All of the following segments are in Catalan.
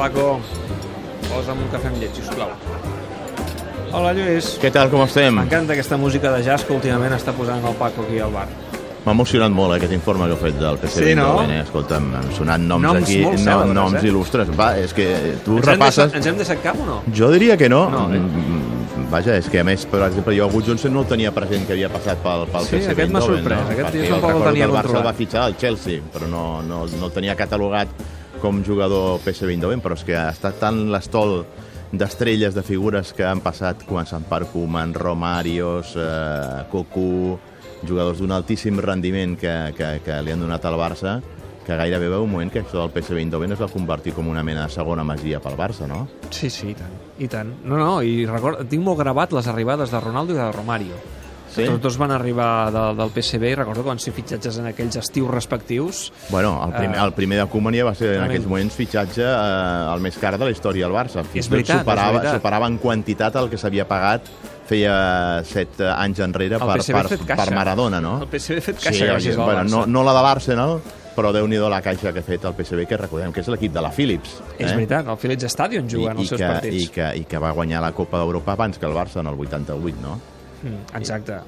Paco. Posa'm un cafè amb llet, sisplau. Hola, Lluís. Què tal, com estem? M'encanta aquesta música de jazz que últimament està posant el Paco aquí al bar. M'ha emocionat molt eh, aquest informe que heu fet del PC Sí, no? eh? Escolta'm, han sonat noms, Noms aquí, molt cèlebres, noms eh? il·lustres. Va, és que tu Ens repasses... deixat, ens hem deixat cap o no? Jo diria que no. No, eh? Vaja, és que a més, per exemple, jo Agut Johnson no el tenia present que havia passat pel, pel Sí, PSV aquest m'ha sorprès. No? Aquest Perquè tampoc el tenia que el Barça el controlat. va fitxar al Chelsea, però no, no, no el tenia catalogat com jugador PSV Eindhoven, però és que ha estat tan l'estol d'estrelles, de figures que han passat, començant per Koeman, Romarios, eh, Cocu, jugadors d'un altíssim rendiment que, que, que li han donat al Barça, que gairebé veu un moment que això del PSV Eindhoven es va convertir com una mena de segona masia pel Barça, no? Sí, sí, i tant. I tant. No, no, i record, tinc molt gravat les arribades de Ronaldo i de Romario. Sí? Tots dos van arribar de, del PSV i recordo que van ser fitxatges en aquells estius respectius. Bueno, el primer, Eh, el primer de Koeman ja va ser en aquells moments fitxatge eh, el més car de la història del Barça. Fins És veritat, és superava, veritat. superava en quantitat el que s'havia pagat feia set anys enrere El per, per, per Maradona, no? El PSV ha fet caixa sí, gràcies bueno, no, no la de l'Arsenal, però déu nhi la caixa que ha fet el PSV, que recordem que és l'equip de la Philips. És veritat, el Philips Stadium jugant I, els i, seus que, partits. i, que, I que va guanyar la Copa d'Europa abans que el Barça en el 88, no? Mm, exacte.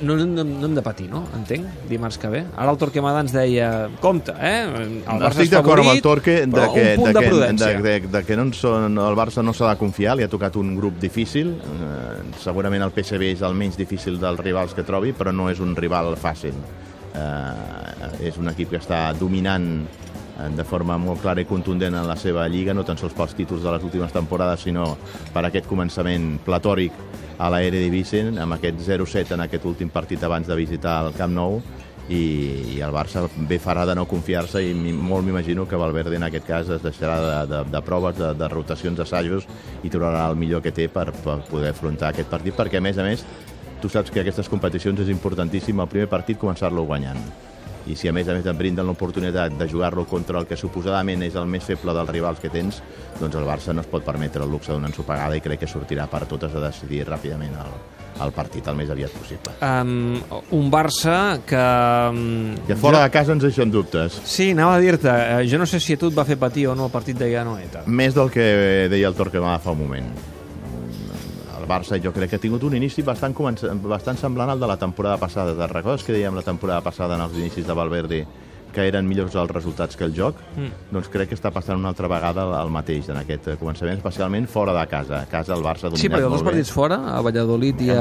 No, no, no, no hem de patir, no? Entenc? Dimarts que ve. Ara el Torquemada ens deia, compte, eh? El Barça Estic d'acord amb el Torque de que, de de que, prudència. de, de, de que no en són, el Barça no s'ha de confiar, li ha tocat un grup difícil. Eh, segurament el PSV és el menys difícil dels rivals que trobi, però no és un rival fàcil. Eh, és un equip que està dominant eh, de forma molt clara i contundent en la seva lliga, no tan sols pels títols de les últimes temporades, sinó per aquest començament platòric a la Eredivisie, amb aquest 0-7 en aquest últim partit abans de visitar el Camp Nou, i, i el Barça bé farà de no confiar-se i molt m'imagino que Valverde en aquest cas es deixarà de, de, de proves, de, de rotacions, d'assajos i trobarà el millor que té per, per poder afrontar aquest partit perquè a més a més tu saps que aquestes competicions és importantíssim el primer partit començar-lo guanyant i si a més a més et brinden l'oportunitat de jugar-lo contra el que suposadament és el més feble dels rivals que tens, doncs el Barça no es pot permetre el luxe d'una ensopegada i crec que sortirà per totes a decidir ràpidament el, el partit el més aviat possible. Um, un Barça que... Um, Que fora de casa ens deixen dubtes. Sí, anava a dir-te, eh, jo no sé si a tu et va fer patir o no el partit de Anoeta. Més del que deia el Torquemada fa un moment. Barça jo crec que ha tingut un inici bastant, bastant semblant al de la temporada passada. Te'n recordes que dèiem la temporada passada en els inicis de Valverde que eren millors els resultats que el joc? Mm. Doncs crec que està passant una altra vegada el mateix en aquest començament, especialment fora de casa. A casa el Barça ha dominat Sí, perquè molt dos partits fora, a Valladolid i a,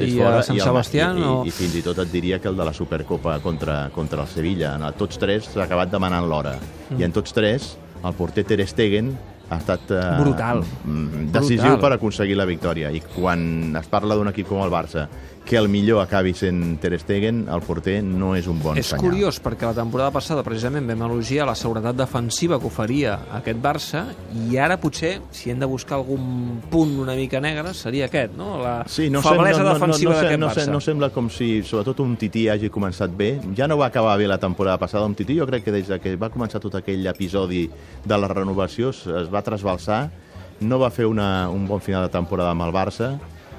i a Sant Sebastià, i, no... i, i, fins i tot et diria que el de la Supercopa contra, contra el Sevilla. En tots tres s'ha acabat demanant l'hora. Mm. I en tots tres el porter Ter Stegen ha estat eh, Brutal. mm, decisiu Brutal. per aconseguir la victòria. I quan es parla d'un equip com el Barça, que el millor acabi sent Ter Stegen, el porter no és un bon És senyal. curiós, perquè la temporada passada precisament vam elogiar la seguretat defensiva que oferia aquest Barça i ara potser, si hem de buscar algun punt una mica negre, seria aquest, no? La Sí, no, sem- feblesa no, no, defensiva no, no, d'aquest no, Barça. no, no sembla com si, sobretot, un tití hagi començat bé. Ja no va acabar bé la temporada passada un tití. Jo crec que des de que va començar tot aquell episodi de la renovació es, es va trasbalsar. No va fer una, un bon final de temporada amb el Barça.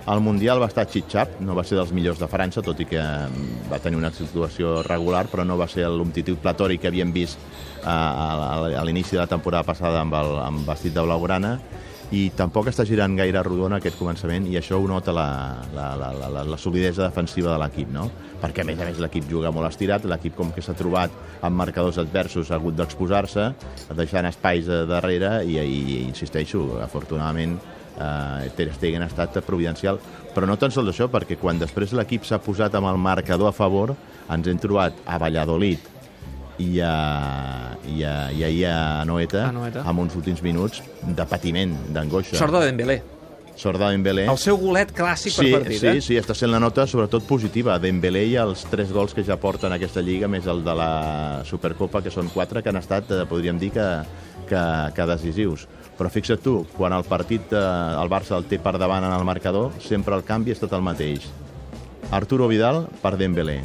El Mundial va estar xitxap, no va ser dels millors de França, tot i que mm, va tenir una situació regular, però no va ser l'omtitud platòric que havíem vist a, a, a l'inici de la temporada passada amb el amb vestit de blaugrana i tampoc està girant gaire rodona aquest començament i això ho nota la, la, la, la, la, solidesa defensiva de l'equip, no? Perquè a més a més l'equip juga molt estirat, l'equip com que s'ha trobat amb marcadors adversos ha hagut d'exposar-se, deixant espais darrere i, i insisteixo, afortunadament eh, Ter Stegen ha estat providencial, però no tan sols això, perquè quan després l'equip s'ha posat amb el marcador a favor, ens hem trobat a Valladolid i a, i a, i ahir a Noeta, A Anoeta. amb uns últims minuts de patiment, d'angoixa. Sort de Dembélé. Sort de Dembélé. El seu golet clàssic Sí, per partit, sí, eh? sí, està sent la nota sobretot positiva. Dembélé i els tres gols que ja porten en aquesta lliga, més el de la Supercopa, que són quatre, que han estat, eh, podríem dir, que, que, que decisius. Però fixa't tu, quan el partit eh, el Barça el té per davant en el marcador, sempre el canvi ha estat el mateix. Arturo Vidal per Dembélé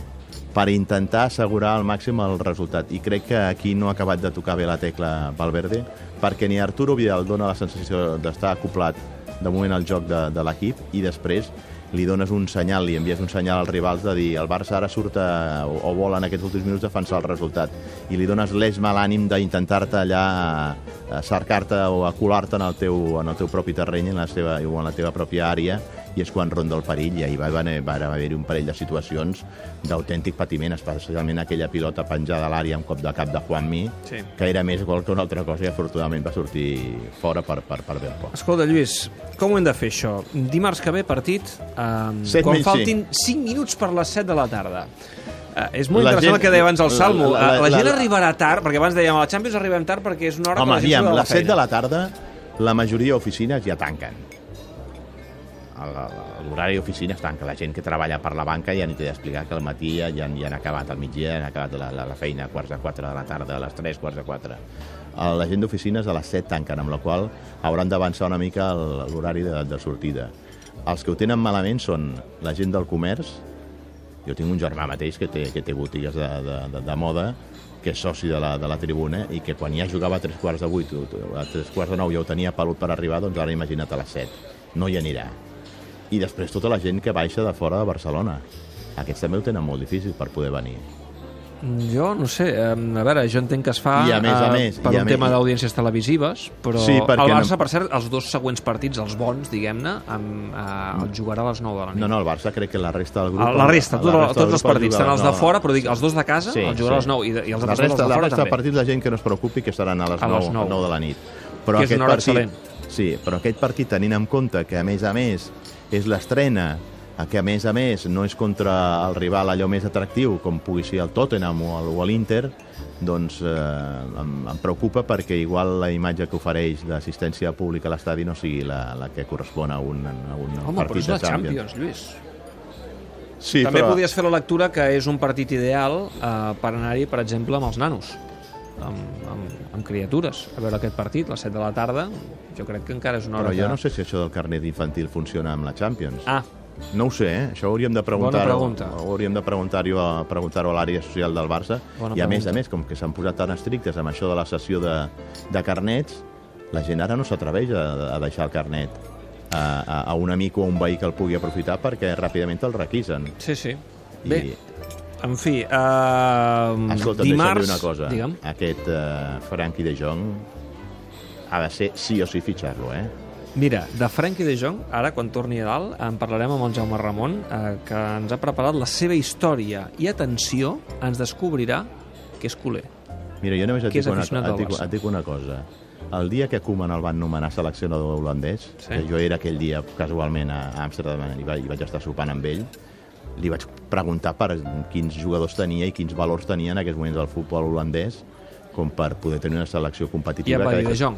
per intentar assegurar al màxim el resultat. I crec que aquí no ha acabat de tocar bé la tecla Valverde, perquè ni Arturo Vidal dona la sensació d'estar acoplat de moment al joc de, de l'equip i després li dones un senyal, li envies un senyal als rivals de dir el Barça ara surt a, o, o vol en aquests últims minuts defensar el resultat i li dones l'eix mal ànim d'intentar-te allà cercar-te o a colar-te en, el teu, en el teu propi terreny en la seva, o en la teva pròpia àrea i és quan ronda el perill i ahir va, va, va haver-hi un parell de situacions d'autèntic patiment, especialment aquella pilota penjada a l'àrea amb cop de cap de Juanmi, Sí. que era més gol que una altra cosa i afortunadament va sortir fora per, per, per Belpo. Escolta, Lluís, com ho hem de fer, això? Dimarts que ve, partit, eh, quan faltin 5 minuts per les 7 de la tarda. Eh, és molt La interessant gent- el que deia abans el la- Salmo. la- La, la- la, gent la- arribarà tard, perquè abans dèiem a la Champions arribem tard perquè és una hora Home, que la gent aviam, surt de a les 7 de la tarda la majoria d'oficines ja tanquen. L'horari d'oficines tanca. La gent que treballa per la banca ja ni t'he d'explicar que al matí ja, ja, ja han acabat al migdia, han acabat la, la, la feina a quarts de 4 de la tarda, a les 3, quarts de 4. El- La gent d'oficines a les 7 tanquen, amb la qual hauran d'avançar una mica l'horari de, de sortida. Els que ho tenen malament són la gent del comerç, jo tinc un germà mateix que té, que té botigues de, de, de, de moda, que és soci de la, de la tribuna, i que quan ja jugava a tres quarts de vuit, a tres quarts de nou ja ho tenia pelut per arribar, doncs ara imagina't a les set. No hi anirà. I després tota la gent que baixa de fora de Barcelona. Aquests també ho tenen molt difícil per poder venir. Jo no sé, a veure, jo entenc que es fa I a més a eh, més, per i a un més- tema d'audiències televisives, però Sí, el Barça, no- per cert, els dos següents partits, els bons, diguem-ne, eh, el jugarà a les 9 de la nit. No, no, el Barça crec que la resta del grup... A la resta, la tot, resta del tots els partits, tant els de fora, però dic, els dos de casa, Sí, els jugarà a les sí. 9 i, i els la altres resta, dos els de la fora resta de partits la gent que no es preocupi que estaran a les A 9, les 9. 9 de la nit. Però Que és una hora excel·lent. Sí, però aquest partit, tenint en compte que, a més a més, és l'estrena, que, a més a més, no és contra el rival allò més atractiu, com pugui ser el Tottenham o l'Inter, doncs eh, em, em preocupa perquè igual la imatge que ofereix d'assistència pública a l'estadi no sigui la, la que correspon a un, a un Home, però partit és la de Champions. Champions, Lluís. Sí, També però... podies fer la lectura que és un partit ideal eh, per anar-hi, per exemple, amb els nanos, amb, amb, amb criatures, a veure aquest partit, a les 7 de la tarda, jo crec que encara és una hora Però jo que... no sé si això del carnet infantil funciona amb la Champions. Ah, No ho sé, eh? això ho hauríem de preguntar pregunta. hauríem de preguntar-ho a, preguntar a l'àrea social del Barça Bona i a més pregunta. a més, com que s'han posat tan estrictes amb això de la sessió de, de carnets la gent ara no s'atreveix a, a deixar el carnet a, a, a un amic o a un veí que el pugui aprofitar perquè ràpidament el requisen sí, sí. I, Bé, en fi, eh, escolta, dimarts... dir una cosa Digue'm. aquest uh, Frankie de Jong ha de ser sí o sí fitxar-lo, eh? Mira, de Frenkie de Jong, ara, quan torni a dalt, en parlarem amb el Jaume Ramon, eh, que ens ha preparat la seva història. I, atenció, ens descobrirà que és culer. Mira, jo només et dic, una, et, dic, et dic una cosa. El dia que Koeman el van nomenar seleccionador holandès, sí. que jo era aquell dia casualment a Amsterdam i vaig, i vaig estar sopant amb ell, li vaig preguntar per quins jugadors tenia i quins valors tenia en aquests moments del futbol holandès com per poder tenir una selecció I competitiva. em va que dir de Jong.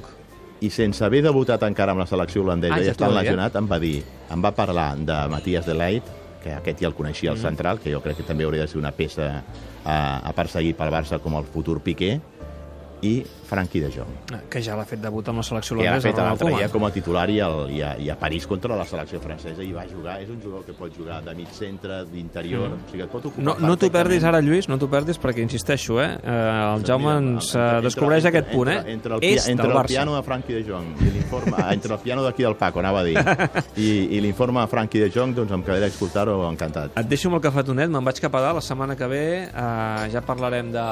i sense haver debutat encara amb la selecció holandesa Ah, i ja estant dir, eh? lesionat, em va dir, em va parlar de Matías de Leit, que aquest ja el coneixia al Mm. central, que jo crec que també hauria de ser una peça a, a perseguir pel Barça com el futur Piqué, i Frankie de Jong, Que ja l'ha fet debut amb la selecció que ha holandesa, fet l'altre dia com a titular i, el, i, a, i a París contra la selecció francesa i va jugar, és un jugador que pot jugar de mig centre, d'interior, Mm. o sigui, et pot ocupar No, no t'ho perdis ara, Lluís, no t'ho perdis, perquè insisteixo, eh? eh el Jaume ens eh, Entre- descobreix entre- aquest punt, eh? Entre, entre el, pi- és entre el piano de Frankie de Jong i l'informe... ah, entre el piano d'aquí del Paco, anava a dir, i, i l'informe de Frankie de Jong, doncs em quedaré a escoltar-ho encantat. Et deixo amb el cafetonet, me'n vaig cap a dalt. La setmana que ve eh, ja parlarem de,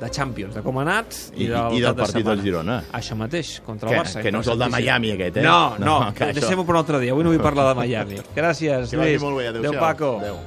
de Champions, de com ha anat i, I, del, i del cap de partit setmana. del Girona. Això mateix, contra Que, el Barça. que no és el de. Miami, aquest, eh? No, no, que això- deixem-ho per un altre dia. Avui no vull parlar de Miami. Gràcies, Que vagi Lluís. molt bé, adéu-siau. Adéu, Paco. Adéu.